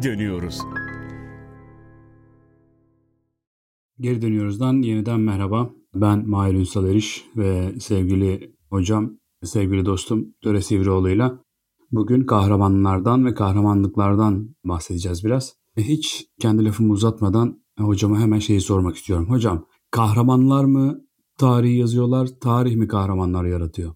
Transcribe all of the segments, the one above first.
geri dönüyoruz. Geri dönüyoruzdan yeniden merhaba. Ben Mahir Ünsal Eriş ve sevgili hocam, sevgili dostum Döre Sivrioğlu'yla bugün kahramanlardan ve kahramanlıklardan bahsedeceğiz biraz. Hiç kendi lafımı uzatmadan hocama hemen şeyi sormak istiyorum. Hocam kahramanlar mı tarihi yazıyorlar, tarih mi kahramanlar yaratıyor?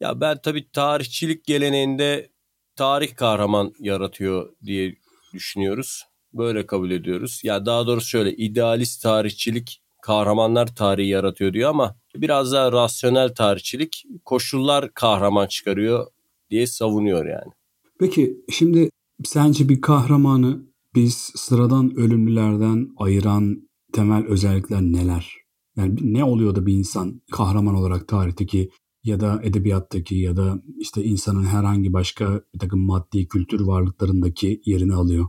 Ya ben tabii tarihçilik geleneğinde tarih kahraman yaratıyor diye düşünüyoruz. Böyle kabul ediyoruz. Ya daha doğrusu şöyle idealist tarihçilik kahramanlar tarihi yaratıyor diyor ama biraz daha rasyonel tarihçilik koşullar kahraman çıkarıyor diye savunuyor yani. Peki şimdi sence bir kahramanı biz sıradan ölümlülerden ayıran temel özellikler neler? Yani ne oluyor da bir insan kahraman olarak tarihteki ya da edebiyattaki ya da işte insanın herhangi başka bir takım maddi kültür varlıklarındaki yerini alıyor?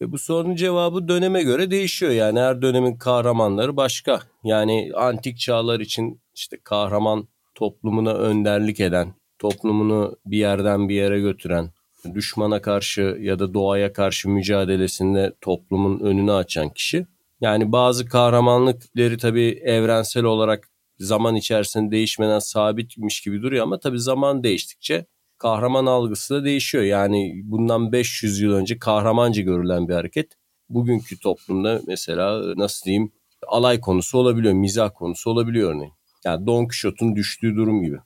Ve bu sorunun cevabı döneme göre değişiyor. Yani her dönemin kahramanları başka. Yani antik çağlar için işte kahraman toplumuna önderlik eden, toplumunu bir yerden bir yere götüren, düşmana karşı ya da doğaya karşı mücadelesinde toplumun önünü açan kişi. Yani bazı kahramanlıkları tabii evrensel olarak zaman içerisinde değişmeden sabitmiş gibi duruyor ama tabii zaman değiştikçe kahraman algısı da değişiyor. Yani bundan 500 yıl önce kahramanca görülen bir hareket bugünkü toplumda mesela nasıl diyeyim alay konusu olabiliyor, mizah konusu olabiliyor örneğin. Yani Don Quixote'un düştüğü durum gibi.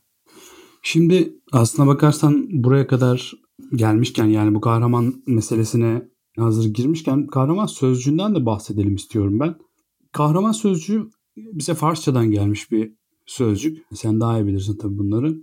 Şimdi aslına bakarsan buraya kadar gelmişken yani bu kahraman meselesine hazır girmişken kahraman sözcüğünden de bahsedelim istiyorum ben. Kahraman sözcüğü bize Farsçadan gelmiş bir sözcük. Sen daha iyi bilirsin tabii bunları.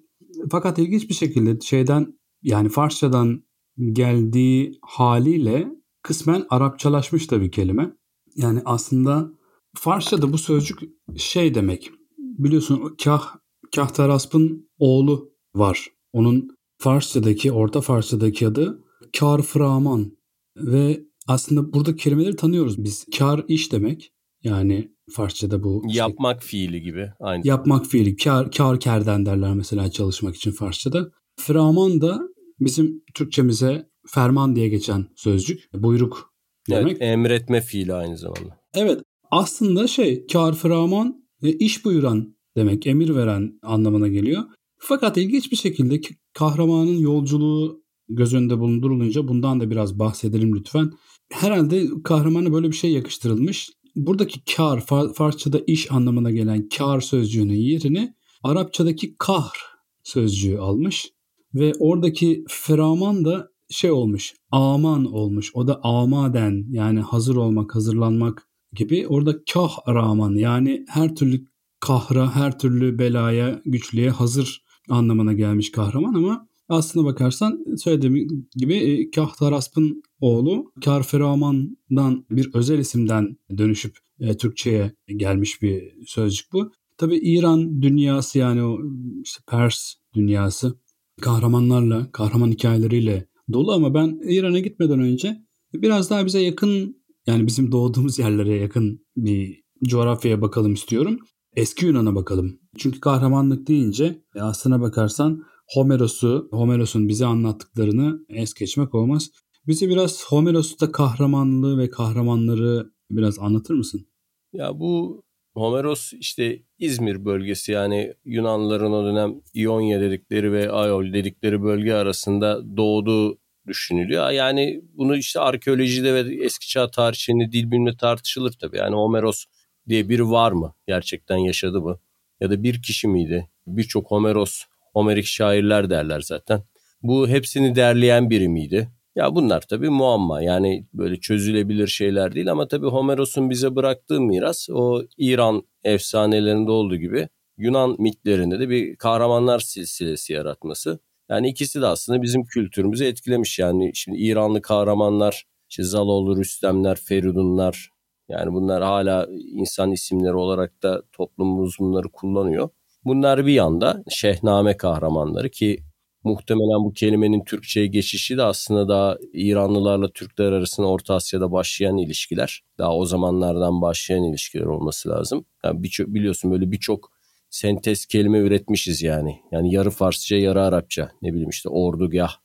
Fakat ilginç bir şekilde şeyden yani Farsçadan geldiği haliyle kısmen Arapçalaşmış da bir kelime. Yani aslında Farsçada bu sözcük şey demek. Biliyorsun Kah, Kahtarasp'ın oğlu var. Onun Farsçadaki, Orta Farsçadaki adı Kar Framan. Ve aslında burada kelimeleri tanıyoruz biz. Kar iş demek. Yani Farsçada bu. Şey yapmak fiili gibi. Aynı yapmak fiili. Kar, kar kerden derler mesela çalışmak için Farsçada. Framan da bizim Türkçemize ferman diye geçen sözcük. Buyruk demek. Evet, emretme fiili aynı zamanda. Evet. Aslında şey kar framan ve iş buyuran demek. Emir veren anlamına geliyor. Fakat ilginç bir şekilde kahramanın yolculuğu göz önünde bulundurulunca bundan da biraz bahsedelim lütfen. Herhalde kahramana böyle bir şey yakıştırılmış buradaki kar Farsçada iş anlamına gelen kar sözcüğünün yerini Arapçadaki kahr sözcüğü almış ve oradaki feraman da şey olmuş aman olmuş. O da amaden yani hazır olmak hazırlanmak gibi. Orada kah raman yani her türlü kahra her türlü belaya güçlüğe hazır anlamına gelmiş kahraman ama aslına bakarsan söylediğim gibi e, Kahtarasp'ın oğlu Karferaman'dan bir özel isimden dönüşüp e, Türkçe'ye gelmiş bir sözcük bu. Tabi İran dünyası yani o işte Pers dünyası kahramanlarla, kahraman hikayeleriyle dolu ama ben İran'a gitmeden önce biraz daha bize yakın yani bizim doğduğumuz yerlere yakın bir coğrafyaya bakalım istiyorum. Eski Yunan'a bakalım. Çünkü kahramanlık deyince e, aslına bakarsan Homeros'u, Homeros'un bize anlattıklarını es geçmek olmaz. Bize biraz Homeros'ta kahramanlığı ve kahramanları biraz anlatır mısın? Ya bu Homeros işte İzmir bölgesi yani Yunanlıların o dönem İonya dedikleri ve Aiol dedikleri bölge arasında doğduğu düşünülüyor. Yani bunu işte arkeolojide ve eski çağ tarihçiliğinde dil bilimi tartışılır tabii. Yani Homeros diye biri var mı? Gerçekten yaşadı mı? Ya da bir kişi miydi? Birçok Homeros Homerik şairler derler zaten. Bu hepsini derleyen biri miydi? Ya bunlar tabii muamma yani böyle çözülebilir şeyler değil ama tabii Homeros'un bize bıraktığı miras o İran efsanelerinde olduğu gibi Yunan mitlerinde de bir kahramanlar silsilesi yaratması. Yani ikisi de aslında bizim kültürümüzü etkilemiş yani şimdi İranlı kahramanlar işte Zaloğlu Rüstemler, Feridunlar yani bunlar hala insan isimleri olarak da toplumumuz bunları kullanıyor. Bunlar bir yanda şehname kahramanları ki muhtemelen bu kelimenin Türkçe'ye geçişi de aslında daha İranlılarla Türkler arasında Orta Asya'da başlayan ilişkiler. Daha o zamanlardan başlayan ilişkiler olması lazım. Yani birçok biliyorsun böyle birçok sentez kelime üretmişiz yani. Yani yarı Farsça yarı Arapça ne bileyim işte ordugah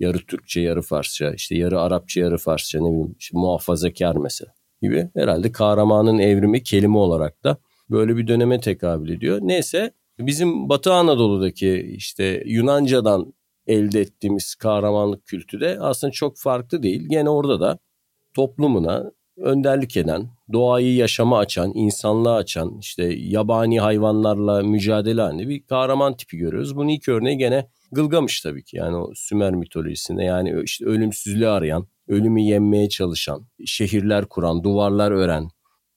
Yarı Türkçe, yarı Farsça, işte yarı Arapça, yarı Farsça ne bileyim işte muhafazakar mesela gibi. Herhalde kahramanın evrimi kelime olarak da böyle bir döneme tekabül ediyor. Neyse bizim Batı Anadolu'daki işte Yunanca'dan elde ettiğimiz kahramanlık kültü de aslında çok farklı değil. Gene orada da toplumuna önderlik eden, doğayı yaşama açan, insanlığa açan, işte yabani hayvanlarla mücadele halinde bir kahraman tipi görüyoruz. Bunun ilk örneği gene Gılgamış tabii ki. Yani o Sümer mitolojisinde yani işte ölümsüzlüğü arayan, ölümü yenmeye çalışan, şehirler kuran, duvarlar ören.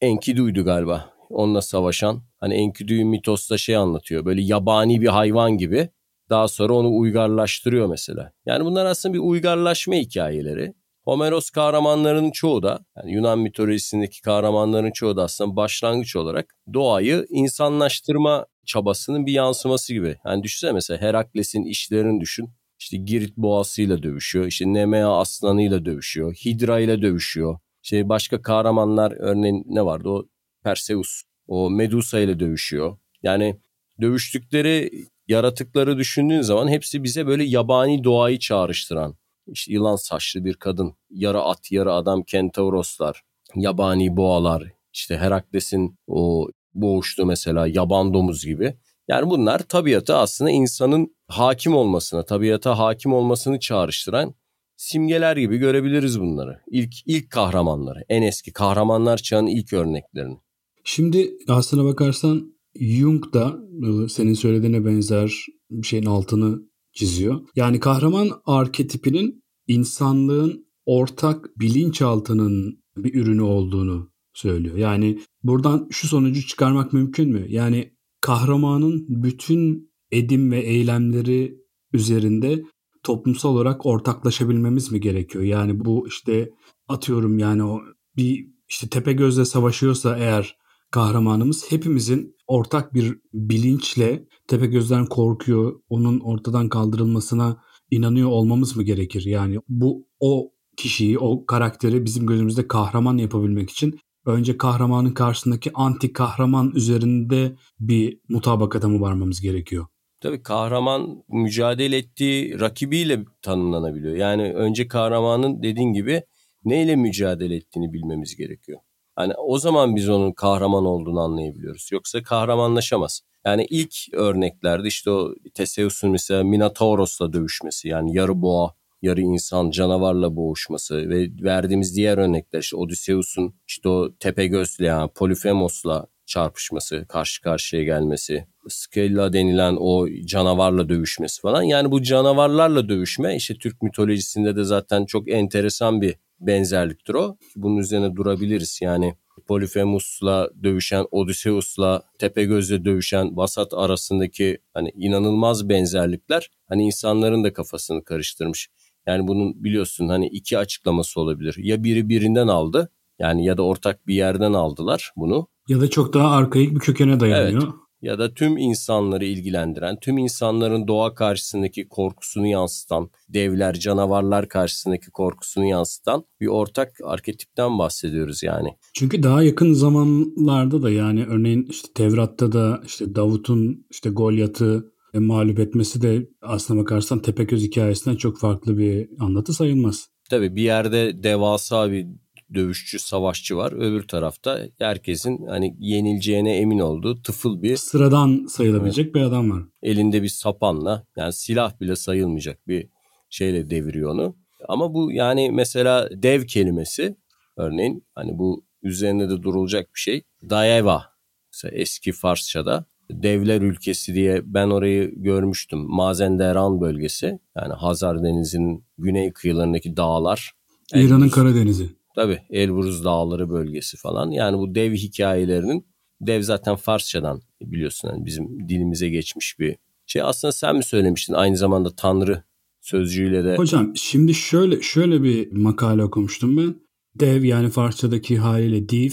Enkidu'ydu galiba. Onunla savaşan. Hani Enkidu'yu mitosta şey anlatıyor. Böyle yabani bir hayvan gibi. Daha sonra onu uygarlaştırıyor mesela. Yani bunlar aslında bir uygarlaşma hikayeleri. Homeros kahramanlarının çoğu da yani Yunan mitolojisindeki kahramanların çoğu da aslında başlangıç olarak doğayı insanlaştırma çabasının bir yansıması gibi. Yani düşünsene mesela Herakles'in işlerini düşün. İşte Girit boğasıyla dövüşüyor. İşte Nemea aslanıyla dövüşüyor. Hidra ile dövüşüyor. Şey başka kahramanlar örneğin ne vardı o Perseus. O Medusa ile dövüşüyor. Yani dövüştükleri yaratıkları düşündüğün zaman hepsi bize böyle yabani doğayı çağrıştıran işte yılan saçlı bir kadın, yarı at, yarı adam kentauroslar, yabani boğalar, işte Herakles'in o boğuştu mesela yaban domuz gibi. Yani bunlar tabiata aslında insanın hakim olmasına, tabiata hakim olmasını çağrıştıran simgeler gibi görebiliriz bunları. İlk ilk kahramanları, en eski kahramanlar çağının ilk örneklerini. Şimdi aslına bakarsan Jung da e, senin söylediğine benzer bir şeyin altını çiziyor. Yani kahraman arketipinin insanlığın ortak bilinçaltının bir ürünü olduğunu söylüyor. Yani buradan şu sonucu çıkarmak mümkün mü? Yani kahramanın bütün edim ve eylemleri üzerinde toplumsal olarak ortaklaşabilmemiz mi gerekiyor? Yani bu işte atıyorum yani o bir işte tepe gözle savaşıyorsa eğer kahramanımız hepimizin ortak bir bilinçle Tepegöz'den korkuyor, onun ortadan kaldırılmasına inanıyor olmamız mı gerekir? Yani bu o kişiyi, o karakteri bizim gözümüzde kahraman yapabilmek için önce kahramanın karşısındaki anti kahraman üzerinde bir mutabakata mı varmamız gerekiyor? Tabii kahraman mücadele ettiği rakibiyle tanımlanabiliyor. Yani önce kahramanın dediğin gibi neyle mücadele ettiğini bilmemiz gerekiyor. Hani o zaman biz onun kahraman olduğunu anlayabiliyoruz. Yoksa kahramanlaşamaz. Yani ilk örneklerde işte o Teseus'un mesela Minotauros'la dövüşmesi yani yarı boğa, yarı insan canavarla boğuşması ve verdiğimiz diğer örnekler işte Odysseus'un işte o tepe gözlü yani Polyphemus'la çarpışması, karşı karşıya gelmesi, Skella denilen o canavarla dövüşmesi falan. Yani bu canavarlarla dövüşme işte Türk mitolojisinde de zaten çok enteresan bir benzerliktir o. Bunun üzerine durabiliriz. Yani Polifemus'la dövüşen, Odysseus'la Tepegöz'le dövüşen Vasat arasındaki hani inanılmaz benzerlikler hani insanların da kafasını karıştırmış. Yani bunun biliyorsun hani iki açıklaması olabilir. Ya biri birinden aldı yani ya da ortak bir yerden aldılar bunu. Ya da çok daha arkaik bir kökene dayanıyor. Evet ya da tüm insanları ilgilendiren, tüm insanların doğa karşısındaki korkusunu yansıtan, devler, canavarlar karşısındaki korkusunu yansıtan bir ortak arketipten bahsediyoruz yani. Çünkü daha yakın zamanlarda da yani örneğin işte Tevrat'ta da işte Davut'un işte Golyat'ı mağlup etmesi de aslına bakarsan Tepegöz hikayesinden çok farklı bir anlatı sayılmaz. Tabii bir yerde devasa bir dövüşçü, savaşçı var. Öbür tarafta herkesin hani yenileceğine emin olduğu tıfıl bir... Sıradan sayılabilecek evet. bir adam var. Elinde bir sapanla yani silah bile sayılmayacak bir şeyle deviriyor onu. Ama bu yani mesela dev kelimesi örneğin hani bu üzerinde de durulacak bir şey. Dayeva mesela eski Farsçada devler ülkesi diye ben orayı görmüştüm. Mazenderan bölgesi yani Hazar Denizi'nin güney kıyılarındaki dağlar. İran'ın Karadenizi. Tabii Elbruz Dağları bölgesi falan. Yani bu dev hikayelerinin dev zaten Farsçadan biliyorsun yani bizim dilimize geçmiş bir şey. Aslında sen mi söylemiştin aynı zamanda Tanrı sözcüğüyle de. Hocam şimdi şöyle şöyle bir makale okumuştum ben. Dev yani Farsçadaki haliyle div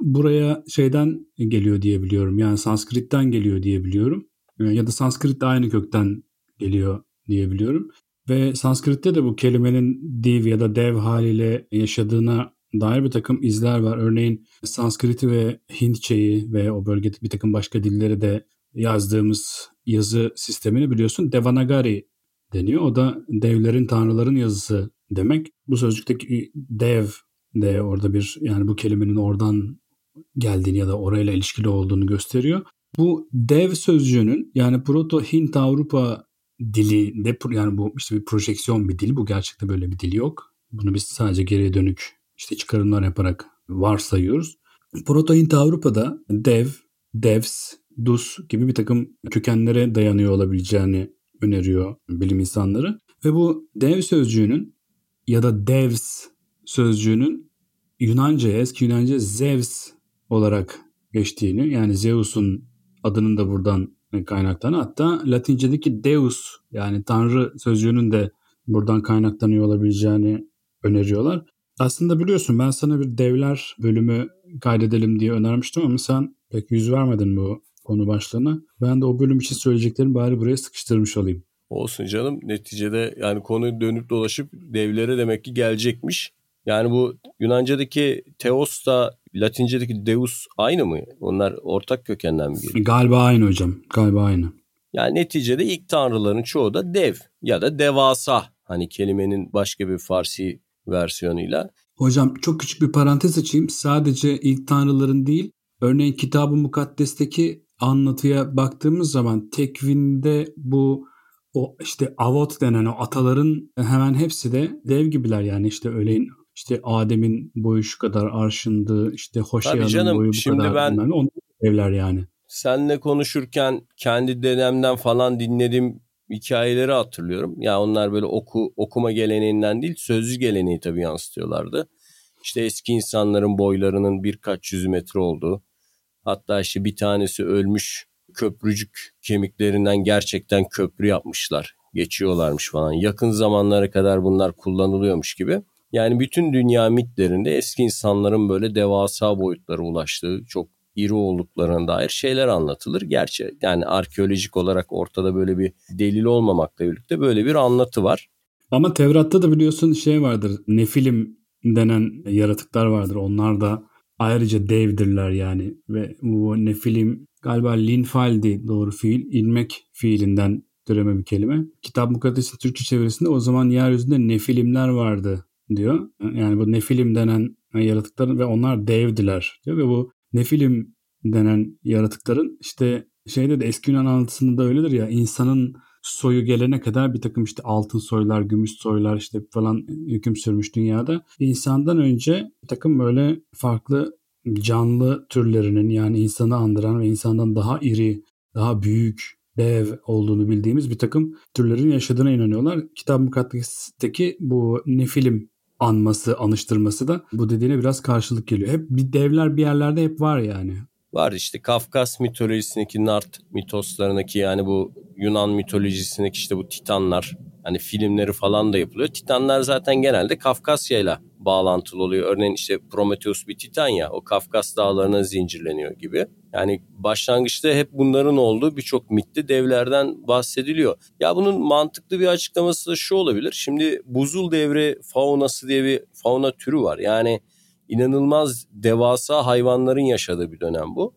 buraya şeyden geliyor diye biliyorum. Yani Sanskrit'ten geliyor diye biliyorum. Ya da Sanskrit de aynı kökten geliyor diye biliyorum. Ve Sanskrit'te de bu kelimenin div ya da dev haliyle yaşadığına dair bir takım izler var. Örneğin Sanskrit'i ve Hintçeyi ve o bölgede bir takım başka dilleri de yazdığımız yazı sistemini biliyorsun Devanagari deniyor. O da devlerin, tanrıların yazısı demek. Bu sözcükteki dev de orada bir yani bu kelimenin oradan geldiğini ya da orayla ilişkili olduğunu gösteriyor. Bu dev sözcüğünün yani Proto Hint Avrupa dili de yani bu işte bir projeksiyon bir dil. Bu gerçekte böyle bir dil yok. Bunu biz sadece geriye dönük işte çıkarımlar yaparak varsayıyoruz. Proto Avrupa'da dev, devs, dus gibi bir takım kökenlere dayanıyor olabileceğini öneriyor bilim insanları. Ve bu dev sözcüğünün ya da devs sözcüğünün Yunanca, eski Yunanca Zeus olarak geçtiğini yani Zeus'un adının da buradan kaynaklanan hatta Latince'deki Deus yani Tanrı sözcüğünün de buradan kaynaklanıyor olabileceğini öneriyorlar. Aslında biliyorsun ben sana bir devler bölümü kaydedelim diye önermiştim ama sen pek yüz vermedin bu konu başlığına. Ben de o bölüm için söyleyeceklerimi bari buraya sıkıştırmış olayım. Olsun canım. Neticede yani konu dönüp dolaşıp devlere demek ki gelecekmiş. Yani bu Yunanca'daki Teos da Latince'deki Deus aynı mı? Onlar ortak kökenden mi geliyor? Galiba aynı hocam. Galiba aynı. Yani neticede ilk tanrıların çoğu da dev ya da devasa. Hani kelimenin başka bir Farsi versiyonuyla. Hocam çok küçük bir parantez açayım. Sadece ilk tanrıların değil, örneğin Kitab-ı Mukaddes'teki anlatıya baktığımız zaman tekvinde bu o işte avot denen o ataların hemen hepsi de dev gibiler yani işte öleyin işte Adem'in boyu şu kadar arşındı işte Hoşeya'nın boyu bu şimdi kadar ben, onlar evler yani. Senle konuşurken kendi dedemden falan dinlediğim hikayeleri hatırlıyorum. Ya yani onlar böyle oku okuma geleneğinden değil sözlü geleneği tabii yansıtıyorlardı. İşte eski insanların boylarının birkaç yüz metre olduğu. Hatta işte bir tanesi ölmüş köprücük kemiklerinden gerçekten köprü yapmışlar. Geçiyorlarmış falan. Yakın zamanlara kadar bunlar kullanılıyormuş gibi. Yani bütün dünya mitlerinde eski insanların böyle devasa boyutlara ulaştığı, çok iri olduklarına dair şeyler anlatılır. Gerçi yani arkeolojik olarak ortada böyle bir delil olmamakla birlikte böyle bir anlatı var. Ama Tevrat'ta da biliyorsun şey vardır. Nefilim denen yaratıklar vardır. Onlar da ayrıca devdirler yani. Ve bu Nefilim galiba linfaldi doğru fiil. ilmek fiilinden türeme bir kelime. Kitap Mukaddes'in Türkçe çevirisinde o zaman yeryüzünde nefilimler vardı diyor. Yani bu nefilim denen yaratıkların ve onlar devdiler diyor ve bu nefilim denen yaratıkların işte şeyde de eski Yunan anlatısında da öyledir ya insanın soyu gelene kadar bir takım işte altın soylar, gümüş soylar işte falan hüküm sürmüş dünyada. İnsandan önce bir takım böyle farklı canlı türlerinin yani insanı andıran ve insandan daha iri, daha büyük, dev olduğunu bildiğimiz bir takım türlerin yaşadığına inanıyorlar. Kitap Mukaddes'teki bu nefilim anması, anıştırması da bu dediğine biraz karşılık geliyor. Hep bir devler bir yerlerde hep var yani. Var işte Kafkas mitolojisindeki Nart mitoslarındaki yani bu Yunan mitolojisindeki işte bu Titanlar hani filmleri falan da yapılıyor. Titanlar zaten genelde Kafkasya ile bağlantılı oluyor. Örneğin işte Prometheus bir Titan ya o Kafkas dağlarına zincirleniyor gibi. Yani başlangıçta hep bunların olduğu birçok mitte devlerden bahsediliyor. Ya bunun mantıklı bir açıklaması da şu olabilir. Şimdi buzul devri faunası diye bir fauna türü var. Yani inanılmaz devasa hayvanların yaşadığı bir dönem bu.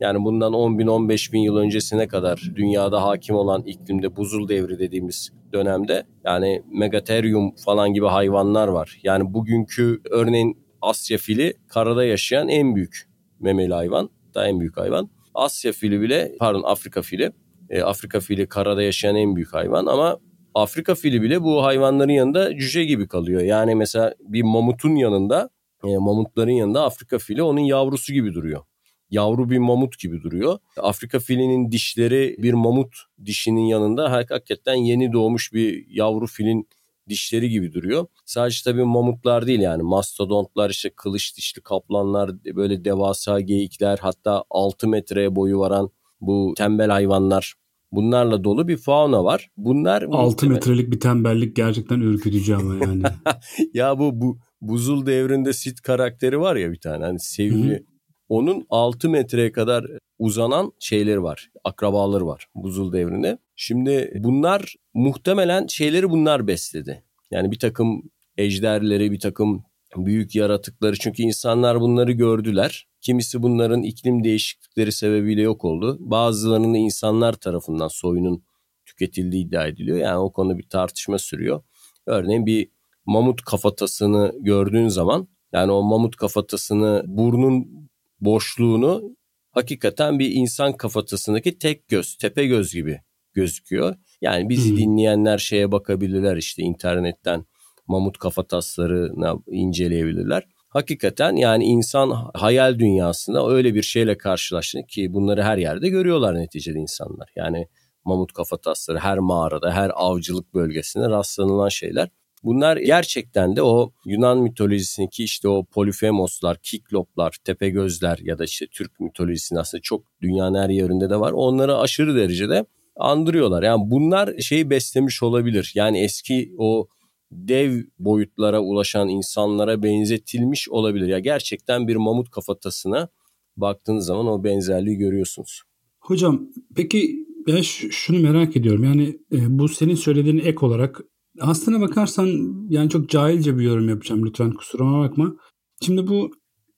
Yani bundan 10 bin 15 bin yıl öncesine kadar dünyada hakim olan iklimde buzul devri dediğimiz dönemde yani Megatherium falan gibi hayvanlar var. Yani bugünkü örneğin Asya fili karada yaşayan en büyük memeli hayvan. Da en büyük hayvan. Asya fili bile pardon Afrika fili. E, Afrika fili karada yaşayan en büyük hayvan ama Afrika fili bile bu hayvanların yanında cüce gibi kalıyor. Yani mesela bir mamutun yanında e, mamutların yanında Afrika fili onun yavrusu gibi duruyor yavru bir mamut gibi duruyor. Afrika filinin dişleri bir mamut dişinin yanında hakikaten yeni doğmuş bir yavru filin dişleri gibi duruyor. Sadece tabii mamutlar değil yani mastodontlar işte kılıç dişli kaplanlar böyle devasa geyikler hatta 6 metreye boyu varan bu tembel hayvanlar Bunlarla dolu bir fauna var. Bunlar 6 muhtemelen... metrelik bir tembellik gerçekten ürkütücü ama yani. ya bu bu buzul devrinde Sid karakteri var ya bir tane hani sevimli onun 6 metreye kadar uzanan şeyleri var. Akrabaları var buzul devrinde. Şimdi bunlar muhtemelen şeyleri bunlar besledi. Yani bir takım ejderleri, bir takım büyük yaratıkları. Çünkü insanlar bunları gördüler. Kimisi bunların iklim değişiklikleri sebebiyle yok oldu. Bazılarının insanlar tarafından soyunun tüketildiği iddia ediliyor. Yani o konuda bir tartışma sürüyor. Örneğin bir mamut kafatasını gördüğün zaman yani o mamut kafatasını burnun boşluğunu hakikaten bir insan kafatasındaki tek göz, tepe göz gibi gözüküyor. Yani bizi hmm. dinleyenler şeye bakabilirler işte internetten mamut kafataslarını inceleyebilirler. Hakikaten yani insan hayal dünyasında öyle bir şeyle karşılaştı ki bunları her yerde görüyorlar neticede insanlar. Yani mamut kafatasları her mağarada, her avcılık bölgesinde rastlanılan şeyler. Bunlar gerçekten de o Yunan mitolojisindeki işte o Polifemoslar, Kikloplar, Tepegözler ya da işte Türk mitolojisinde aslında çok dünyanın her yerinde de var. Onları aşırı derecede andırıyorlar. Yani bunlar şeyi beslemiş olabilir. Yani eski o dev boyutlara ulaşan insanlara benzetilmiş olabilir. Ya gerçekten bir mamut kafatasına baktığınız zaman o benzerliği görüyorsunuz. Hocam peki ben şunu merak ediyorum. Yani e, bu senin söylediğin ek olarak aslına bakarsan yani çok cahilce bir yorum yapacağım lütfen kusuruma bakma. Şimdi bu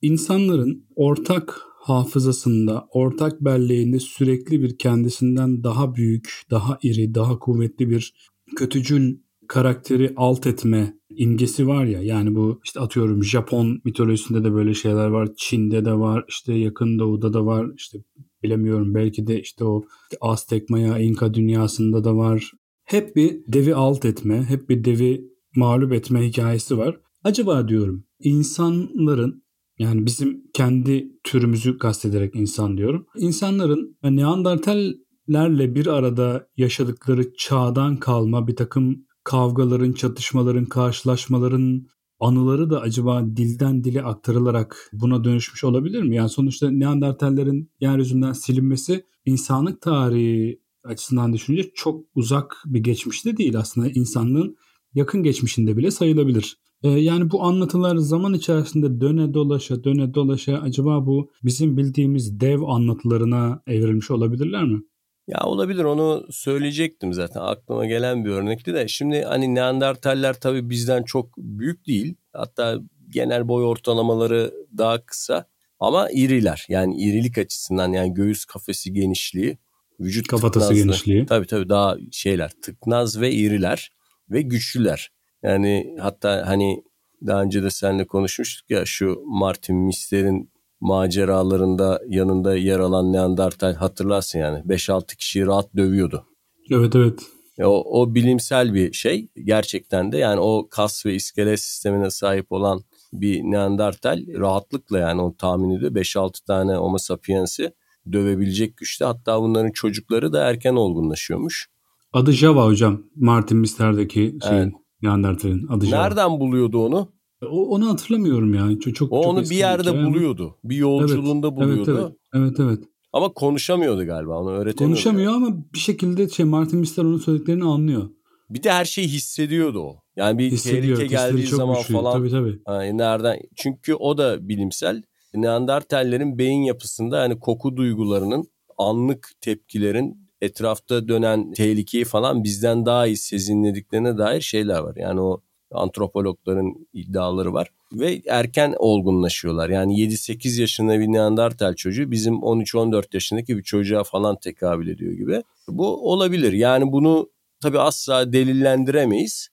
insanların ortak hafızasında, ortak belleğinde sürekli bir kendisinden daha büyük, daha iri, daha kuvvetli bir kötücül karakteri alt etme imgesi var ya yani bu işte atıyorum Japon mitolojisinde de böyle şeyler var. Çin'de de var. işte yakın doğuda da var. işte bilemiyorum belki de işte o Aztek Maya İnka dünyasında da var. Hep bir devi alt etme, hep bir devi mağlup etme hikayesi var. Acaba diyorum insanların yani bizim kendi türümüzü kastederek insan diyorum. İnsanların Neandertallerle bir arada yaşadıkları çağdan kalma bir takım kavgaların, çatışmaların, karşılaşmaların anıları da acaba dilden dile aktarılarak buna dönüşmüş olabilir mi? Yani sonuçta Neandertallerin yeryüzünden silinmesi insanlık tarihi açısından düşününce çok uzak bir geçmişte değil aslında. İnsanlığın yakın geçmişinde bile sayılabilir. Ee, yani bu anlatılar zaman içerisinde döne dolaşa döne dolaşa acaba bu bizim bildiğimiz dev anlatılarına evrilmiş olabilirler mi? Ya olabilir onu söyleyecektim zaten. Aklıma gelen bir örnekti de. Şimdi hani Neandertaller tabii bizden çok büyük değil. Hatta genel boy ortalamaları daha kısa. Ama iriler yani irilik açısından yani göğüs kafesi genişliği vücut kafatası tıknazlı. genişliği tabii tabii daha şeyler tıknaz ve iriler ve güçlüler yani hatta hani daha önce de seninle konuşmuştuk ya şu Martin Mister'in maceralarında yanında yer alan Neandertal hatırlarsın yani 5-6 kişiyi rahat dövüyordu. Evet evet. O, o bilimsel bir şey gerçekten de yani o kas ve iskelet sistemine sahip olan bir Neandertal rahatlıkla yani o tahmin ediyor 5-6 tane Homo sapiens'i dövebilecek güçte. Hatta bunların çocukları da erken olgunlaşıyormuş. Adı Java hocam. Martin Mister'deki şeyin evet. Neandertal'in adı Java. Nereden buluyordu onu? O, onu hatırlamıyorum yani. Çok, çok, o onu bir yerde hikaye. buluyordu. Bir yolculuğunda evet, buluyordu. Evet, evet evet Ama konuşamıyordu galiba onu öğretemiyordu. Konuşamıyor ama bir şekilde şey Martin Mister onun söylediklerini anlıyor. Bir de her şeyi hissediyordu o. Yani bir tehlike geldiği zaman güçlü. falan. Tabii tabii. Yani nereden? Çünkü o da bilimsel. Neandertallerin beyin yapısında yani koku duygularının anlık tepkilerin etrafta dönen tehlikeyi falan bizden daha iyi sezinlediklerine dair şeyler var. Yani o antropologların iddiaları var. Ve erken olgunlaşıyorlar. Yani 7-8 yaşında bir Neandertal çocuğu bizim 13-14 yaşındaki bir çocuğa falan tekabül ediyor gibi. Bu olabilir. Yani bunu tabii asla delillendiremeyiz.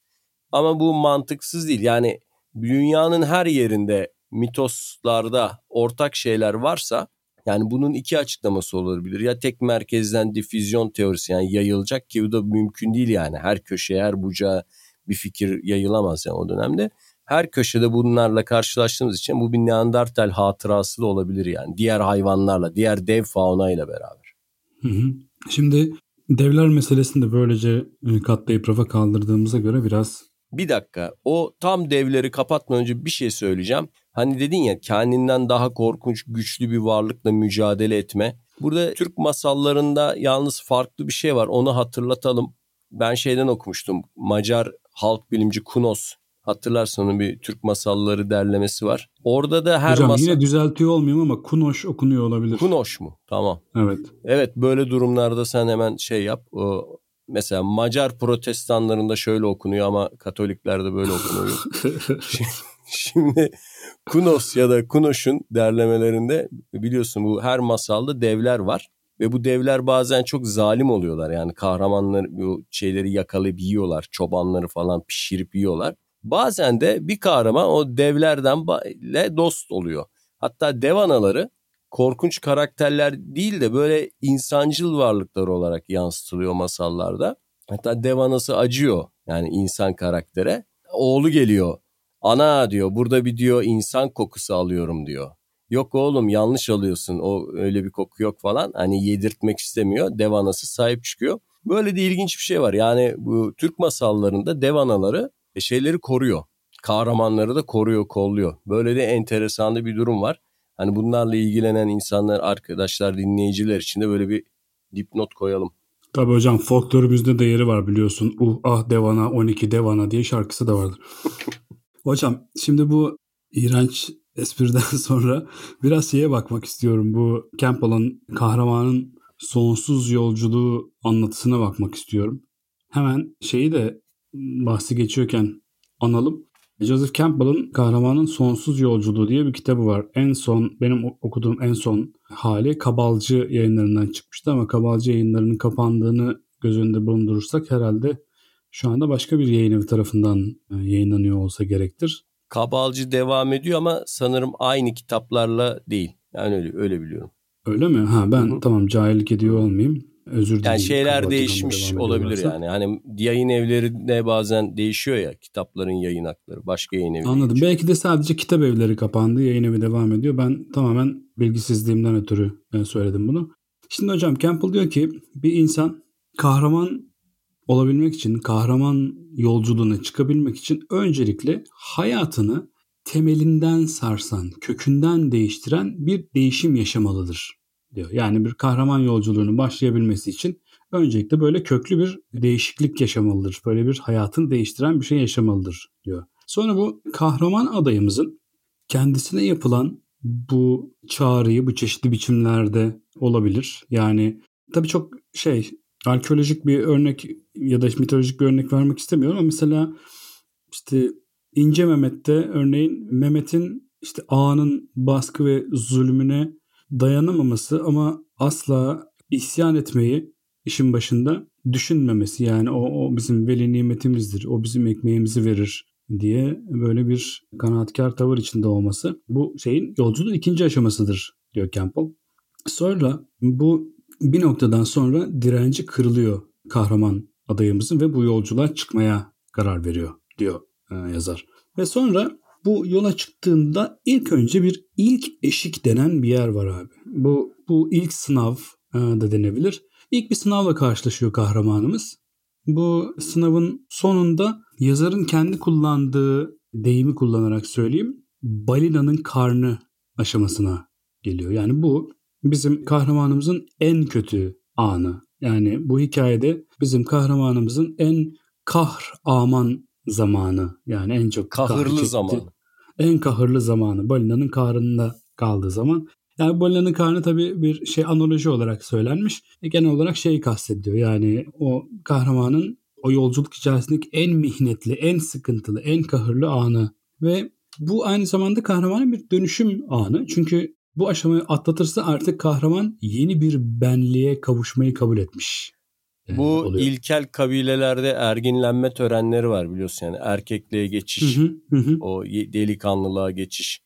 Ama bu mantıksız değil. Yani dünyanın her yerinde mitoslarda ortak şeyler varsa yani bunun iki açıklaması olabilir. Ya tek merkezden difüzyon teorisi yani yayılacak ki bu da mümkün değil yani. Her köşeye her bucağa bir fikir yayılamaz yani o dönemde. Her köşede bunlarla karşılaştığımız için bu bir Neandertal hatırası da olabilir yani. Diğer hayvanlarla, diğer dev fauna ile beraber. Hı hı. Şimdi devler meselesini de böylece e, katlayıp rafa kaldırdığımıza göre biraz... Bir dakika o tam devleri kapatmadan önce bir şey söyleyeceğim. Hani dedin ya kendinden daha korkunç güçlü bir varlıkla mücadele etme. Burada Türk masallarında yalnız farklı bir şey var onu hatırlatalım. Ben şeyden okumuştum. Macar halk bilimci Kunos Hatırlarsın onun bir Türk masalları derlemesi var. Orada da her Hocam masal... yine düzeltiyor olmayayım ama Kunoş okunuyor olabilir. Kunoş mu? Tamam. Evet. Evet böyle durumlarda sen hemen şey yap. Mesela Macar protestanlarında şöyle okunuyor ama Katoliklerde böyle okunuyor. Şimdi Kunos ya da Kunoş'un derlemelerinde biliyorsun bu her masalda devler var. Ve bu devler bazen çok zalim oluyorlar. Yani kahramanlar bu şeyleri yakalayıp yiyorlar. Çobanları falan pişirip yiyorlar. Bazen de bir kahraman o devlerden ile dost oluyor. Hatta dev anaları korkunç karakterler değil de böyle insancıl varlıklar olarak yansıtılıyor masallarda. Hatta dev anası acıyor yani insan karaktere. Oğlu geliyor. Ana diyor burada bir diyor insan kokusu alıyorum diyor. Yok oğlum yanlış alıyorsun o öyle bir koku yok falan. Hani yedirtmek istemiyor. Dev anası sahip çıkıyor. Böyle de ilginç bir şey var. Yani bu Türk masallarında dev anaları e, şeyleri koruyor. Kahramanları da koruyor, kolluyor. Böyle de enteresan bir durum var. Hani bunlarla ilgilenen insanlar, arkadaşlar, dinleyiciler için de böyle bir dipnot koyalım. Tabii hocam folklorumuzda da yeri var biliyorsun. Uh ah devana 12 devana diye şarkısı da vardır. hocam şimdi bu iğrenç espriden sonra biraz şeye bakmak istiyorum. Bu Campbell'ın kahramanın sonsuz yolculuğu anlatısına bakmak istiyorum. Hemen şeyi de bahsi geçiyorken analım. Joseph Campbell'ın Kahramanın Sonsuz Yolculuğu diye bir kitabı var. En son benim okuduğum en son hali Kabalcı yayınlarından çıkmıştı ama Kabalcı yayınlarının kapandığını göz önünde bulundurursak herhalde şu anda başka bir yayın evi tarafından e, yayınlanıyor olsa gerektir. Kabalcı devam ediyor ama sanırım aynı kitaplarla değil. Yani öyle öyle biliyorum. Öyle mi? Ha ben Hı-hı. tamam cahillik ediyor olmayayım. Özür dilerim. Yani şeyler değişmiş olabilir yani. Hani yayın evlerinde bazen değişiyor ya kitapların yayın hakları. Başka yayın evi Anladım. Değişiyor. Belki de sadece kitap evleri kapandı. Yayın evi devam ediyor. Ben tamamen bilgisizliğimden ötürü e, söyledim bunu. Şimdi hocam Campbell diyor ki bir insan kahraman olabilmek için, kahraman yolculuğuna çıkabilmek için öncelikle hayatını temelinden sarsan, kökünden değiştiren bir değişim yaşamalıdır diyor. Yani bir kahraman yolculuğunun başlayabilmesi için öncelikle böyle köklü bir değişiklik yaşamalıdır. Böyle bir hayatını değiştiren bir şey yaşamalıdır diyor. Sonra bu kahraman adayımızın kendisine yapılan bu çağrıyı bu çeşitli biçimlerde olabilir. Yani tabii çok şey arkeolojik bir örnek ya da mitolojik bir örnek vermek istemiyorum ama mesela işte İnce Mehmet'te örneğin Mehmet'in işte ağanın baskı ve zulmüne dayanamaması ama asla isyan etmeyi işin başında düşünmemesi yani o, o bizim veli nimetimizdir, o bizim ekmeğimizi verir diye böyle bir kanaatkar tavır içinde olması bu şeyin yolculuğun ikinci aşamasıdır diyor Campbell. Sonra bu bir noktadan sonra direnci kırılıyor kahraman adayımızın ve bu yolculuğa çıkmaya karar veriyor diyor e, yazar. Ve sonra bu yola çıktığında ilk önce bir ilk eşik denen bir yer var abi. Bu bu ilk sınav e, da denebilir. İlk bir sınavla karşılaşıyor kahramanımız. Bu sınavın sonunda yazarın kendi kullandığı deyimi kullanarak söyleyeyim. Balinanın karnı aşamasına geliyor. Yani bu bizim kahramanımızın en kötü anı. Yani bu hikayede bizim kahramanımızın en kahr aman zamanı. Yani en çok kahırlı zamanı. En kahırlı zamanı. Balinanın kahrında kaldığı zaman. Yani balinanın karnı tabii bir şey analoji olarak söylenmiş. E, genel olarak şeyi kastediyor. Yani o kahramanın o yolculuk içerisindeki en mihnetli, en sıkıntılı, en kahırlı anı. Ve bu aynı zamanda kahramanın bir dönüşüm anı. Çünkü bu aşamayı atlatırsa artık kahraman yeni bir benliğe kavuşmayı kabul etmiş. Bu oluyor. ilkel kabilelerde erginlenme törenleri var biliyorsun yani erkekliğe geçiş, hı hı, hı. o delikanlılığa geçiş,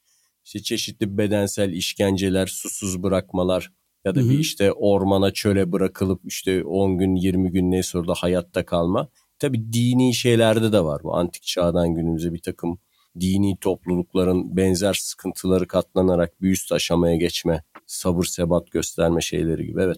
işte çeşitli bedensel işkenceler, susuz bırakmalar ya da hı hı. bir işte ormana çöle bırakılıp işte 10 gün 20 gün neyse orada hayatta kalma. Tabi dini şeylerde de var bu antik çağdan günümüze bir takım dini toplulukların benzer sıkıntıları katlanarak bir üst aşamaya geçme, sabır sebat gösterme şeyleri gibi evet.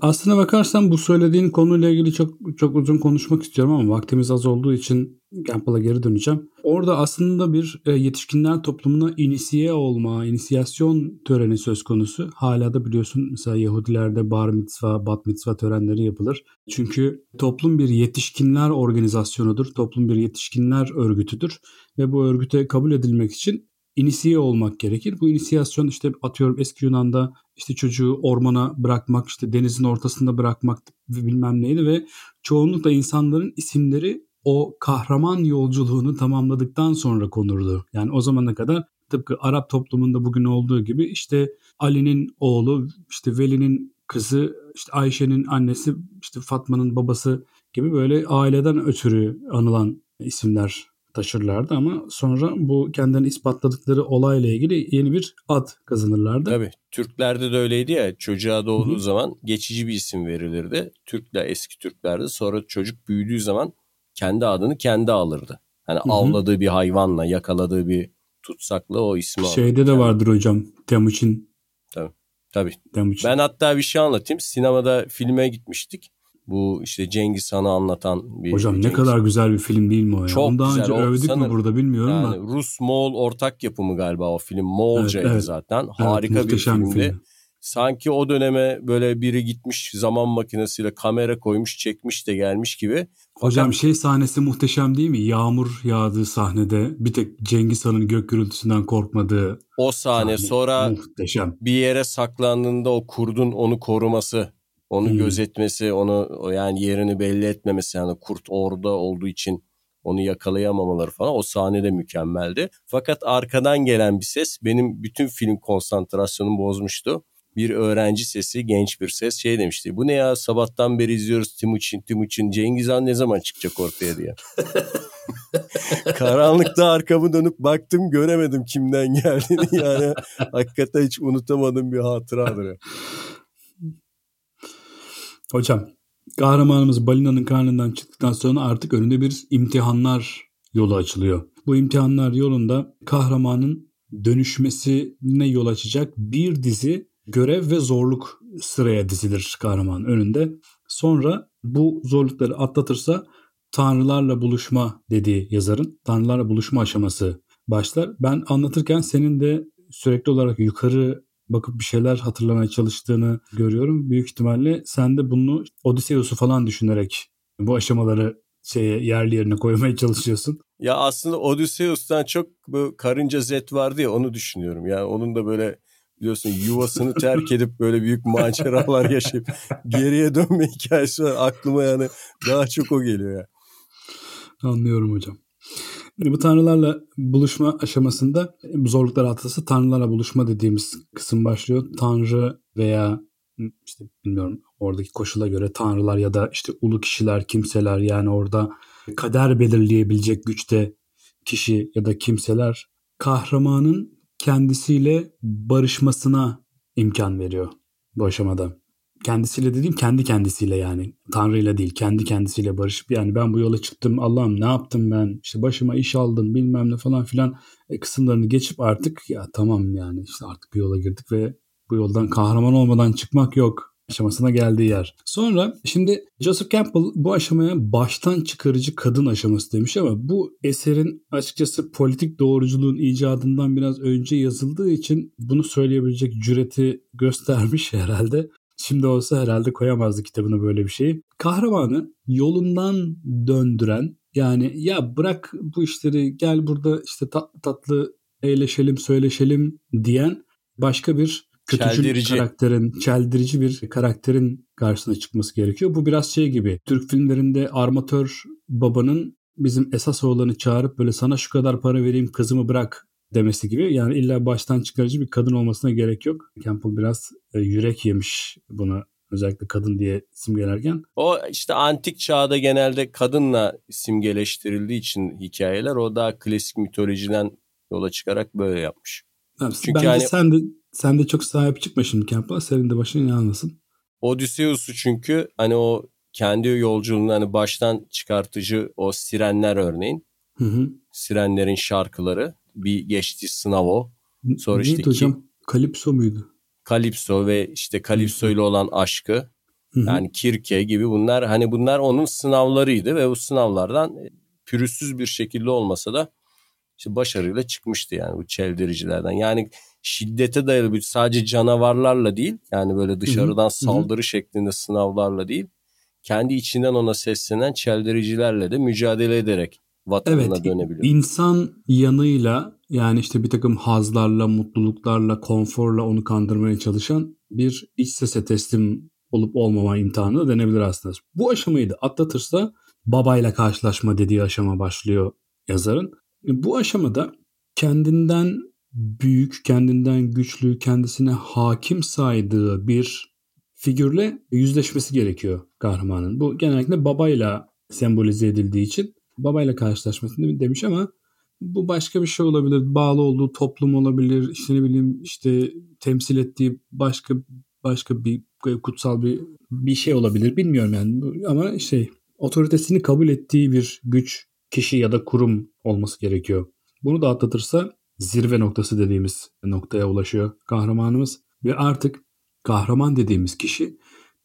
Aslına bakarsan bu söylediğin konuyla ilgili çok çok uzun konuşmak istiyorum ama vaktimiz az olduğu için Campbell'a geri döneceğim. Orada aslında bir e, yetişkinler toplumuna inisiye olma, inisiyasyon töreni söz konusu. Hala da biliyorsun mesela Yahudilerde bar mitzva, bat mitzva törenleri yapılır. Çünkü toplum bir yetişkinler organizasyonudur, toplum bir yetişkinler örgütüdür ve bu örgüte kabul edilmek için inisiye olmak gerekir. Bu inisiyasyon işte atıyorum eski Yunan'da işte çocuğu ormana bırakmak, işte denizin ortasında bırakmak bilmem neydi ve çoğunlukla insanların isimleri o kahraman yolculuğunu tamamladıktan sonra konurdu. Yani o zamana kadar tıpkı Arap toplumunda bugün olduğu gibi işte Ali'nin oğlu, işte Veli'nin kızı işte Ayşe'nin annesi işte Fatma'nın babası gibi böyle aileden ötürü anılan isimler taşırlardı ama sonra bu kendilerini ispatladıkları olayla ilgili yeni bir ad kazanırlardı. Tabii. Türklerde de öyleydi ya. Çocuğa doğduğu Hı-hı. zaman geçici bir isim verilirdi. Türkler eski Türklerde sonra çocuk büyüdüğü zaman kendi adını kendi alırdı. Hani Hı-hı. avladığı bir hayvanla, yakaladığı bir tutsakla o ismi alırdı. Şeyde de vardır hocam. Temuçin. Tabii. Tabii. Temuçin. Ben hatta bir şey anlatayım. Sinemada filme gitmiştik. Bu işte Cengiz Han'ı anlatan bir Hocam Cengiz. ne kadar güzel bir film değil mi o ya? Çok Onu daha güzel. önce o, övdük sanırım, mü burada bilmiyorum yani da. Rus-Moğol ortak yapımı galiba o film. Moğolcaydı evet, evet. zaten. Harika evet, bir filmdi. Film. Sanki o döneme böyle biri gitmiş zaman makinesiyle kamera koymuş çekmiş de gelmiş gibi. Hocam Fakat... şey sahnesi muhteşem değil mi? Yağmur yağdığı sahnede bir tek Cengiz Han'ın gök gürültüsünden korkmadığı o sahne, sahne. sonra muhteşem. bir yere saklandığında o kurdun onu koruması onu hmm. gözetmesi, onu yani yerini belli etmemesi yani kurt orada olduğu için onu yakalayamamaları falan o sahnede mükemmeldi. Fakat arkadan gelen bir ses benim bütün film konsantrasyonumu bozmuştu. Bir öğrenci sesi, genç bir ses şey demişti. Bu ne ya sabahtan beri izliyoruz Timuçin, Timuçin, Cengiz Han ne zaman çıkacak ortaya diye. Karanlıkta arkamı dönüp baktım göremedim kimden geldiğini yani. Hakikaten hiç unutamadığım bir hatıradır. Hocam kahramanımız balinanın karnından çıktıktan sonra artık önünde bir imtihanlar yolu açılıyor. Bu imtihanlar yolunda kahramanın dönüşmesine yol açacak bir dizi görev ve zorluk sıraya dizilir kahramanın önünde. Sonra bu zorlukları atlatırsa tanrılarla buluşma dediği yazarın tanrılarla buluşma aşaması başlar. Ben anlatırken senin de sürekli olarak yukarı bakıp bir şeyler hatırlamaya çalıştığını görüyorum. Büyük ihtimalle sen de bunu Odysseus'u falan düşünerek bu aşamaları şeye yerli yerine koymaya çalışıyorsun. Ya aslında Odysseus'tan çok bu karınca zet vardı ya onu düşünüyorum. Yani onun da böyle biliyorsun yuvasını terk edip böyle büyük maceralar yaşayıp geriye dönme hikayesi var. Aklıma yani daha çok o geliyor ya. Anlıyorum hocam. Yani bu tanrılarla buluşma aşamasında zorluklar atası tanrılarla buluşma dediğimiz kısım başlıyor. Tanrı veya işte bilmiyorum oradaki koşula göre tanrılar ya da işte ulu kişiler, kimseler yani orada kader belirleyebilecek güçte kişi ya da kimseler kahramanın kendisiyle barışmasına imkan veriyor bu aşamada kendisiyle dediğim kendi kendisiyle yani. Tanrı'yla değil kendi kendisiyle barışıp yani ben bu yola çıktım Allah'ım ne yaptım ben işte başıma iş aldım bilmem ne falan filan e, kısımlarını geçip artık ya tamam yani işte artık bir yola girdik ve bu yoldan kahraman olmadan çıkmak yok aşamasına geldiği yer. Sonra şimdi Joseph Campbell bu aşamaya baştan çıkarıcı kadın aşaması demiş ama bu eserin açıkçası politik doğruculuğun icadından biraz önce yazıldığı için bunu söyleyebilecek cüreti göstermiş herhalde. Şimdi olsa herhalde koyamazdı kitabına böyle bir şeyi. Kahramanı yolundan döndüren yani ya bırak bu işleri gel burada işte tatlı tatlı eğleşelim söyleşelim diyen başka bir kötücül çeldirici. karakterin, çeldirici bir karakterin karşısına çıkması gerekiyor. Bu biraz şey gibi. Türk filmlerinde armatör babanın bizim esas oğlanı çağırıp böyle sana şu kadar para vereyim kızımı bırak demesi gibi. Yani illa baştan çıkarıcı bir kadın olmasına gerek yok. Campbell biraz e, yürek yemiş buna özellikle kadın diye simgelerken. O işte antik çağda genelde kadınla simgeleştirildiği için hikayeler o daha klasik mitolojiden yola çıkarak böyle yapmış. Evet, Çünkü bence yani, sen de sen de çok sahip çıkma şimdi Campbell'a. Senin de başın yanmasın. Odysseus'u çünkü hani o kendi yolculuğunu hani baştan çıkartıcı o sirenler örneğin. Hı hı. Sirenlerin şarkıları bir geçti sınav o. Sonra Neydi işte hocam? Ki, Kalipso muydu? Kalipso ve işte Kalipso ile olan aşkı Hı-hı. yani Kirke gibi bunlar hani bunlar onun sınavlarıydı ve bu sınavlardan e, pürüzsüz bir şekilde olmasa da işte başarıyla çıkmıştı yani bu çeldiricilerden. Yani şiddete dayalı bir sadece canavarlarla değil yani böyle dışarıdan Hı-hı. saldırı Hı-hı. şeklinde sınavlarla değil kendi içinden ona seslenen çeldiricilerle de mücadele ederek vatanına evet, dönebiliyor. İnsan yanıyla yani işte bir takım hazlarla, mutluluklarla, konforla onu kandırmaya çalışan bir iç sese teslim olup olmama imtihanı denebilir aslında. Bu aşamayı da atlatırsa babayla karşılaşma dediği aşama başlıyor yazarın. Bu aşamada kendinden büyük, kendinden güçlü, kendisine hakim saydığı bir figürle yüzleşmesi gerekiyor kahramanın. Bu genellikle babayla sembolize edildiği için babayla karşılaşmasını demiş ama bu başka bir şey olabilir. Bağlı olduğu toplum olabilir. İşte ne bileyim işte temsil ettiği başka başka bir kutsal bir bir şey olabilir. Bilmiyorum yani ama şey otoritesini kabul ettiği bir güç, kişi ya da kurum olması gerekiyor. Bunu da atlatırsa zirve noktası dediğimiz noktaya ulaşıyor kahramanımız ve artık kahraman dediğimiz kişi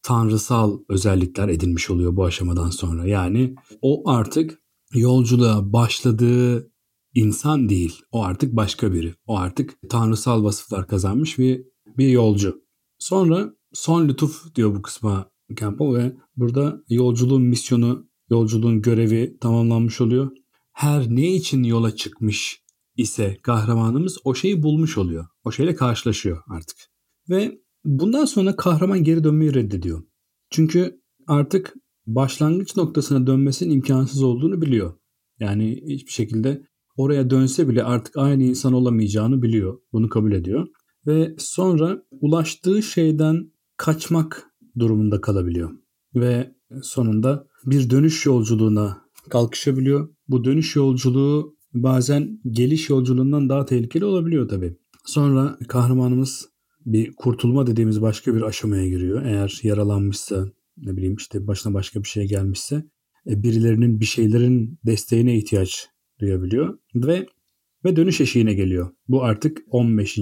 tanrısal özellikler edinmiş oluyor bu aşamadan sonra. Yani o artık yolculuğa başladığı insan değil. O artık başka biri. O artık tanrısal vasıflar kazanmış bir, bir yolcu. Sonra son lütuf diyor bu kısma Campbell ve burada yolculuğun misyonu, yolculuğun görevi tamamlanmış oluyor. Her ne için yola çıkmış ise kahramanımız o şeyi bulmuş oluyor. O şeyle karşılaşıyor artık. Ve bundan sonra kahraman geri dönmeyi reddediyor. Çünkü artık başlangıç noktasına dönmesinin imkansız olduğunu biliyor. Yani hiçbir şekilde oraya dönse bile artık aynı insan olamayacağını biliyor. Bunu kabul ediyor. Ve sonra ulaştığı şeyden kaçmak durumunda kalabiliyor. Ve sonunda bir dönüş yolculuğuna kalkışabiliyor. Bu dönüş yolculuğu bazen geliş yolculuğundan daha tehlikeli olabiliyor tabii. Sonra kahramanımız bir kurtulma dediğimiz başka bir aşamaya giriyor. Eğer yaralanmışsa, ne bileyim işte başına başka bir şey gelmişse e, birilerinin bir şeylerin desteğine ihtiyaç duyabiliyor ve ve dönüş eşiğine geliyor. Bu artık 15.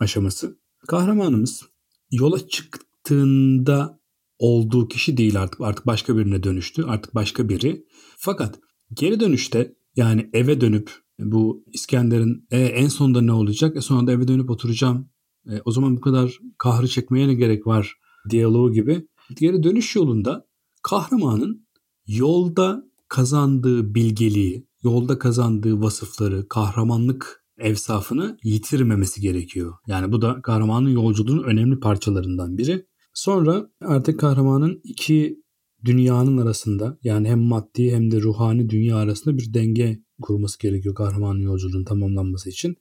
aşaması. Kahramanımız yola çıktığında olduğu kişi değil artık. Artık başka birine dönüştü. Artık başka biri. Fakat geri dönüşte yani eve dönüp bu İskender'in e, en sonunda ne olacak? E sonunda eve dönüp oturacağım. E, o zaman bu kadar kahrı çekmeye ne gerek var? Diyaloğu gibi. Geri dönüş yolunda kahramanın yolda kazandığı bilgeliği, yolda kazandığı vasıfları, kahramanlık evsafını yitirmemesi gerekiyor. Yani bu da kahramanın yolculuğunun önemli parçalarından biri. Sonra artık kahramanın iki dünyanın arasında yani hem maddi hem de ruhani dünya arasında bir denge kurması gerekiyor kahramanın yolculuğunun tamamlanması için.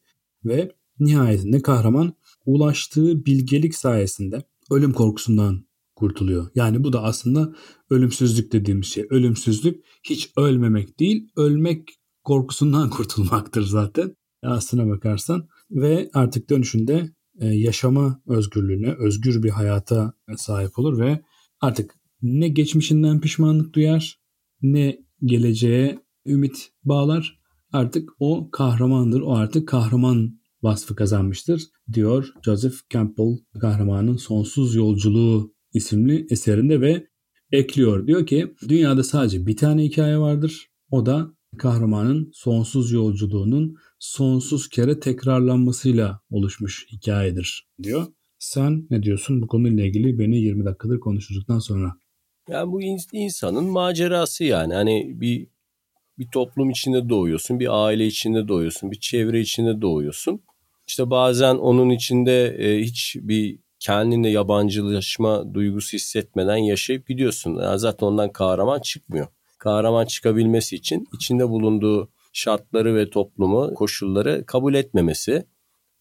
Ve nihayetinde kahraman ulaştığı bilgelik sayesinde ölüm korkusundan kurtuluyor. Yani bu da aslında ölümsüzlük dediğimiz şey. Ölümsüzlük hiç ölmemek değil, ölmek korkusundan kurtulmaktır zaten. Aslına bakarsan ve artık dönüşünde e, yaşama özgürlüğüne, özgür bir hayata sahip olur ve artık ne geçmişinden pişmanlık duyar, ne geleceğe ümit bağlar. Artık o kahramandır, o artık kahraman vasfı kazanmıştır diyor Joseph Campbell kahramanın sonsuz yolculuğu isimli eserinde ve ekliyor. Diyor ki dünyada sadece bir tane hikaye vardır. O da kahramanın sonsuz yolculuğunun sonsuz kere tekrarlanmasıyla oluşmuş hikayedir diyor. Sen ne diyorsun bu konuyla ilgili beni 20 dakikadır konuştuktan sonra? Yani bu insanın macerası yani. Hani bir bir toplum içinde doğuyorsun, bir aile içinde doğuyorsun, bir çevre içinde doğuyorsun. İşte bazen onun içinde e, hiç bir kendine yabancılaşma duygusu hissetmeden yaşayıp gidiyorsun. Yani zaten ondan kahraman çıkmıyor. Kahraman çıkabilmesi için içinde bulunduğu şartları ve toplumu, koşulları kabul etmemesi,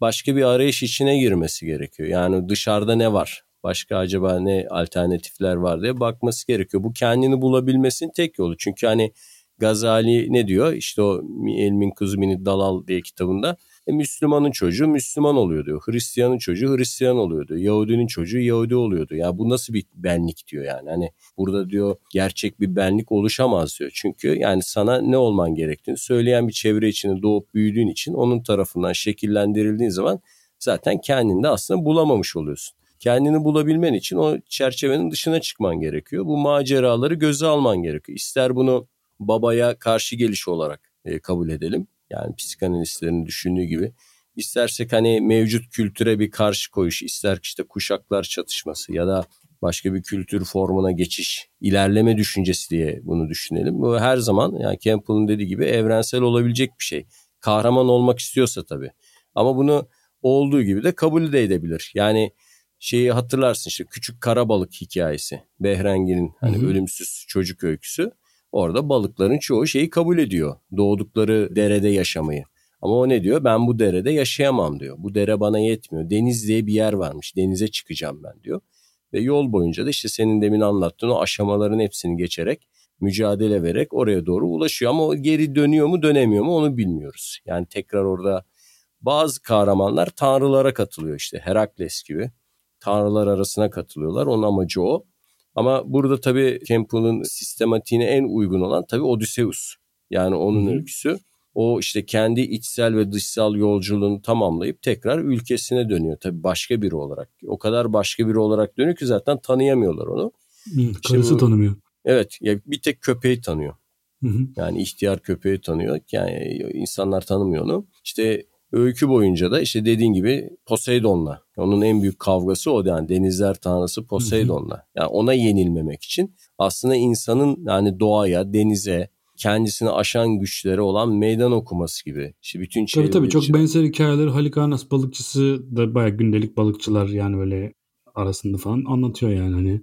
başka bir arayış içine girmesi gerekiyor. Yani dışarıda ne var? Başka acaba ne alternatifler var diye bakması gerekiyor. Bu kendini bulabilmesinin tek yolu. Çünkü hani Gazali ne diyor? İşte o Elmin Kızı Mini Dalal diye kitabında e, Müslümanın çocuğu Müslüman oluyor diyor. Hristiyanın çocuğu Hristiyan oluyor diyor. Yahudinin çocuğu Yahudi oluyordu. Ya bu nasıl bir benlik diyor yani. Hani burada diyor gerçek bir benlik oluşamaz diyor. Çünkü yani sana ne olman gerektiğini söyleyen bir çevre içinde doğup büyüdüğün için onun tarafından şekillendirildiğin zaman zaten kendini de aslında bulamamış oluyorsun. Kendini bulabilmen için o çerçevenin dışına çıkman gerekiyor. Bu maceraları göze alman gerekiyor. İster bunu babaya karşı geliş olarak e, kabul edelim. Yani psikanalistlerin düşündüğü gibi. İstersek hani mevcut kültüre bir karşı koyuş, ister işte kuşaklar çatışması ya da başka bir kültür formuna geçiş, ilerleme düşüncesi diye bunu düşünelim. Bu her zaman yani Campbell'ın dediği gibi evrensel olabilecek bir şey. Kahraman olmak istiyorsa tabii. Ama bunu olduğu gibi de kabul de edebilir. Yani şeyi hatırlarsın işte küçük karabalık hikayesi. Behrengi'nin hani hı hı. ölümsüz çocuk öyküsü. Orada balıkların çoğu şeyi kabul ediyor. Doğdukları derede yaşamayı. Ama o ne diyor? Ben bu derede yaşayamam diyor. Bu dere bana yetmiyor. Deniz diye bir yer varmış. Denize çıkacağım ben diyor. Ve yol boyunca da işte senin demin anlattığın o aşamaların hepsini geçerek mücadele vererek oraya doğru ulaşıyor. Ama o geri dönüyor mu dönemiyor mu onu bilmiyoruz. Yani tekrar orada bazı kahramanlar tanrılara katılıyor işte Herakles gibi. Tanrılar arasına katılıyorlar. Onun amacı o. Ama burada tabii Campbell'ın sistematiğine en uygun olan tabii Odysseus. Yani onun Hı-hı. öyküsü. O işte kendi içsel ve dışsal yolculuğunu tamamlayıp tekrar ülkesine dönüyor. Tabii başka biri olarak. O kadar başka biri olarak dönüyor ki zaten tanıyamıyorlar onu. Hı, karısı bu, tanımıyor. Evet ya bir tek köpeği tanıyor. Hı hı. Yani ihtiyar köpeği tanıyor. Yani insanlar tanımıyor onu. İşte öykü boyunca da işte dediğin gibi Poseidon'la. Onun en büyük kavgası o yani denizler tanrısı Poseidon'la. Yani ona yenilmemek için aslında insanın yani doğaya, denize, kendisini aşan güçleri olan meydan okuması gibi. İşte bütün tabii tabii çok için. benzer hikayeleri Halikarnas balıkçısı da bayağı gündelik balıkçılar yani böyle arasında falan anlatıyor yani hani.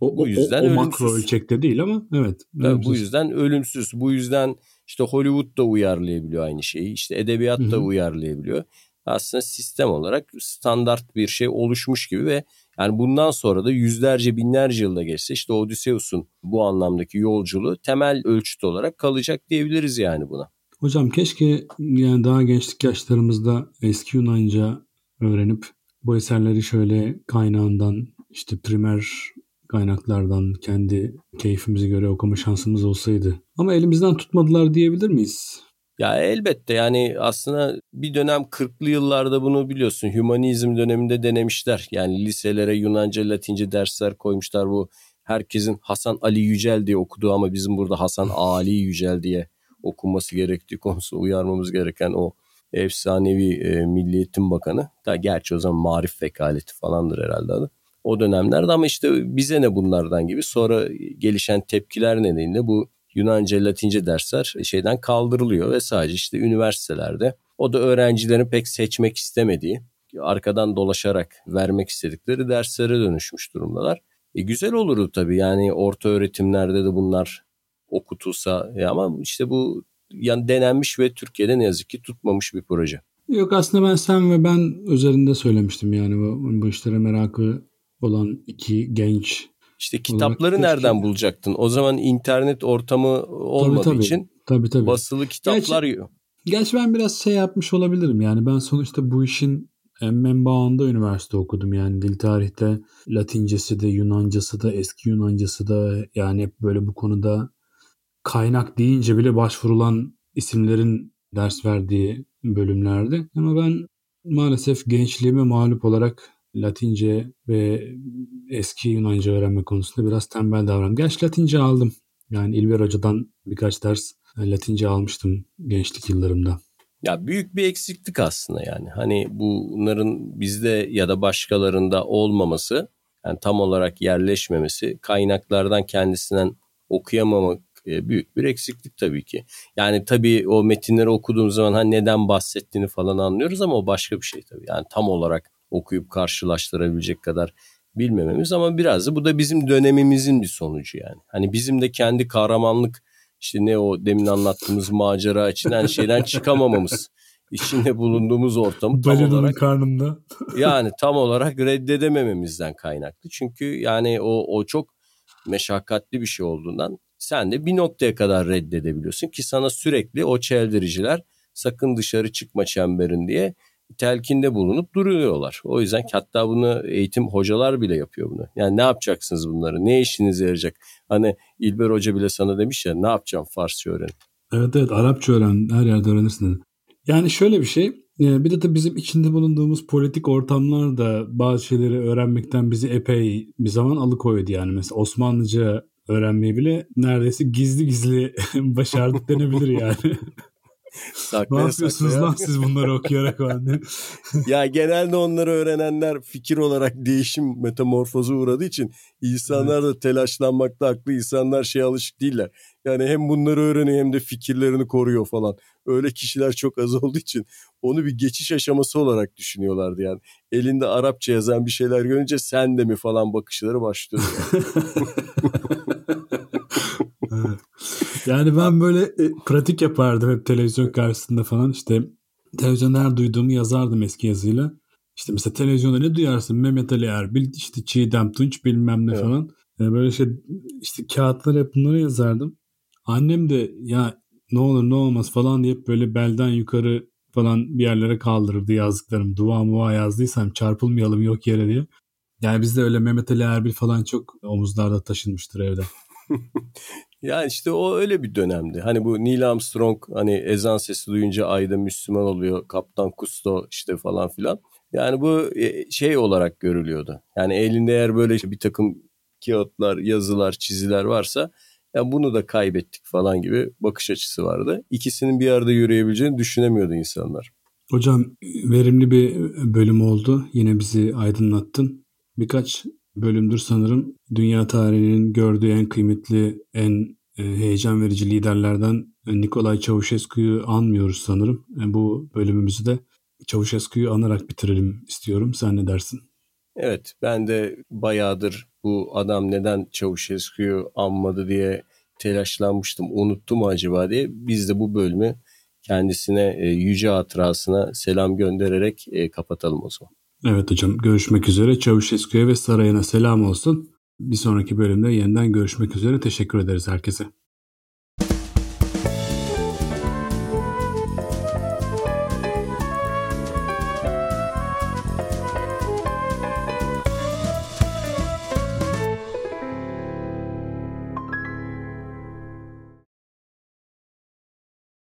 O, bu yüzden o, o, o makro ölçekte değil ama evet. Tabii bu yüzden ölümsüz. Bu yüzden işte Hollywood da uyarlayabiliyor aynı şeyi. İşte edebiyat da Hı-hı. uyarlayabiliyor. Aslında sistem olarak standart bir şey oluşmuş gibi ve yani bundan sonra da yüzlerce binlerce yılda geçse işte Odysseus'un bu anlamdaki yolculuğu temel ölçüt olarak kalacak diyebiliriz yani buna. Hocam keşke yani daha gençlik yaşlarımızda eski Yunanca öğrenip bu eserleri şöyle kaynağından işte primer kaynaklardan kendi keyfimize göre okuma şansımız olsaydı. Ama elimizden tutmadılar diyebilir miyiz? Ya elbette yani aslında bir dönem 40'lı yıllarda bunu biliyorsun hümanizm döneminde denemişler. Yani liselere Yunanca, Latince dersler koymuşlar bu. Herkesin Hasan Ali Yücel diye okuduğu ama bizim burada Hasan Ali Yücel diye okunması gerektiği konusu uyarmamız gereken o efsanevi e, Milli Eğitim Bakanı. Da gerçi o zaman marif vekaleti falandır herhalde adı o dönemlerde ama işte bize ne bunlardan gibi sonra gelişen tepkiler nedeniyle bu Yunanca, Latince dersler şeyden kaldırılıyor ve sadece işte üniversitelerde o da öğrencilerin pek seçmek istemediği, arkadan dolaşarak vermek istedikleri derslere dönüşmüş durumdalar. E güzel olurdu tabii yani orta öğretimlerde de bunlar okutulsa ya ama işte bu yani denenmiş ve Türkiye'de ne yazık ki tutmamış bir proje. Yok aslında ben sen ve ben üzerinde söylemiştim yani bu, bu işlere merakı olan iki genç. İşte kitapları nereden keşke... bulacaktın? O zaman internet ortamı olmadığı tabii, tabii. için tabii, tabii. basılı kitaplar gerçi, gerçi ben biraz şey yapmış olabilirim yani ben sonuçta bu işin menbaında üniversite okudum yani dil tarihte Latincesi de Yunancası da eski Yunancası da yani hep böyle bu konuda kaynak deyince bile başvurulan isimlerin ders verdiği bölümlerdi. Ama ben maalesef gençliğime mağlup olarak Latince ve eski Yunanca öğrenme konusunda biraz tembel davrandım. Gerçi Latince aldım. Yani İlber Hoca'dan birkaç ders Latince almıştım gençlik yıllarımda. Ya büyük bir eksiklik aslında yani. Hani bunların bizde ya da başkalarında olmaması, yani tam olarak yerleşmemesi, kaynaklardan kendisinden okuyamamak e, büyük bir eksiklik tabii ki. Yani tabii o metinleri okuduğum zaman hani neden bahsettiğini falan anlıyoruz ama o başka bir şey tabii. Yani tam olarak okuyup karşılaştırabilecek kadar bilmememiz ama biraz da bu da bizim dönemimizin bir sonucu yani. Hani bizim de kendi kahramanlık işte ne o demin anlattığımız macera içinden şeyden çıkamamamız. içinde bulunduğumuz ortamı tam Balinanın olarak karnında. yani tam olarak reddedemememizden kaynaklı. Çünkü yani o o çok meşakkatli bir şey olduğundan sen de bir noktaya kadar reddedebiliyorsun ki sana sürekli o çeldiriciler sakın dışarı çıkma çemberin diye telkinde bulunup duruyorlar. O yüzden hatta bunu eğitim hocalar bile yapıyor bunu. Yani ne yapacaksınız bunları? Ne işinize yarayacak? Hani İlber Hoca bile sana demiş ya ne yapacağım Farsça öğren. Evet evet Arapça öğren her yerde öğrenirsin. Yani şöyle bir şey e, bir de tabii bizim içinde bulunduğumuz politik ortamlar da bazı şeyleri öğrenmekten bizi epey bir zaman alıkoydu yani. Mesela Osmanlıca öğrenmeyi bile neredeyse gizli gizli başardık denebilir yani. Saklaya ne yapıyorsunuz saklaya. lan siz bunları okuyarak anne? ya genelde onları öğrenenler fikir olarak değişim metamorfozu uğradığı için insanlar da telaşlanmakta haklı. İnsanlar şey alışık değiller. Yani hem bunları öğreniyor hem de fikirlerini koruyor falan. Öyle kişiler çok az olduğu için onu bir geçiş aşaması olarak düşünüyorlardı yani. Elinde Arapça yazan bir şeyler görünce sen de mi falan bakışları başlıyor. Yani ben böyle e, pratik yapardım hep televizyon karşısında falan işte televizyonda her duyduğumu yazardım eski yazıyla. işte mesela televizyonda ne duyarsın Mehmet Ali Erbil işte Çiğdem Tunç bilmem ne evet. falan. Yani böyle şey işte kağıtlara hep bunları yazardım. Annem de ya ne olur ne olmaz falan deyip böyle belden yukarı falan bir yerlere kaldırırdı yazdıklarım. Dua muva yazdıysam çarpılmayalım yok yere diye. Yani bizde öyle Mehmet Ali Erbil falan çok omuzlarda taşınmıştır evde. yani işte o öyle bir dönemdi. Hani bu Neil Armstrong hani ezan sesi duyunca ayda Müslüman oluyor. Kaptan Kusto işte falan filan. Yani bu e, şey olarak görülüyordu. Yani elinde eğer böyle bir takım kağıtlar, yazılar, çiziler varsa ya bunu da kaybettik falan gibi bakış açısı vardı. İkisinin bir arada yürüyebileceğini düşünemiyordu insanlar. Hocam verimli bir bölüm oldu. Yine bizi aydınlattın. Birkaç bölümdür sanırım dünya tarihinin gördüğü en kıymetli, en e, heyecan verici liderlerden Nikolay Çavuşescu'yu anmıyoruz sanırım. E, bu bölümümüzü de Çavuşescu'yu anarak bitirelim istiyorum. Sen ne dersin? Evet ben de bayağıdır bu adam neden Çavuşescu'yu anmadı diye telaşlanmıştım. Unuttu mu acaba diye. Biz de bu bölümü kendisine e, yüce hatırasına selam göndererek e, kapatalım o zaman. Evet hocam görüşmek üzere. Çavuşescu'ya ve sarayına selam olsun. Bir sonraki bölümde yeniden görüşmek üzere. Teşekkür ederiz herkese.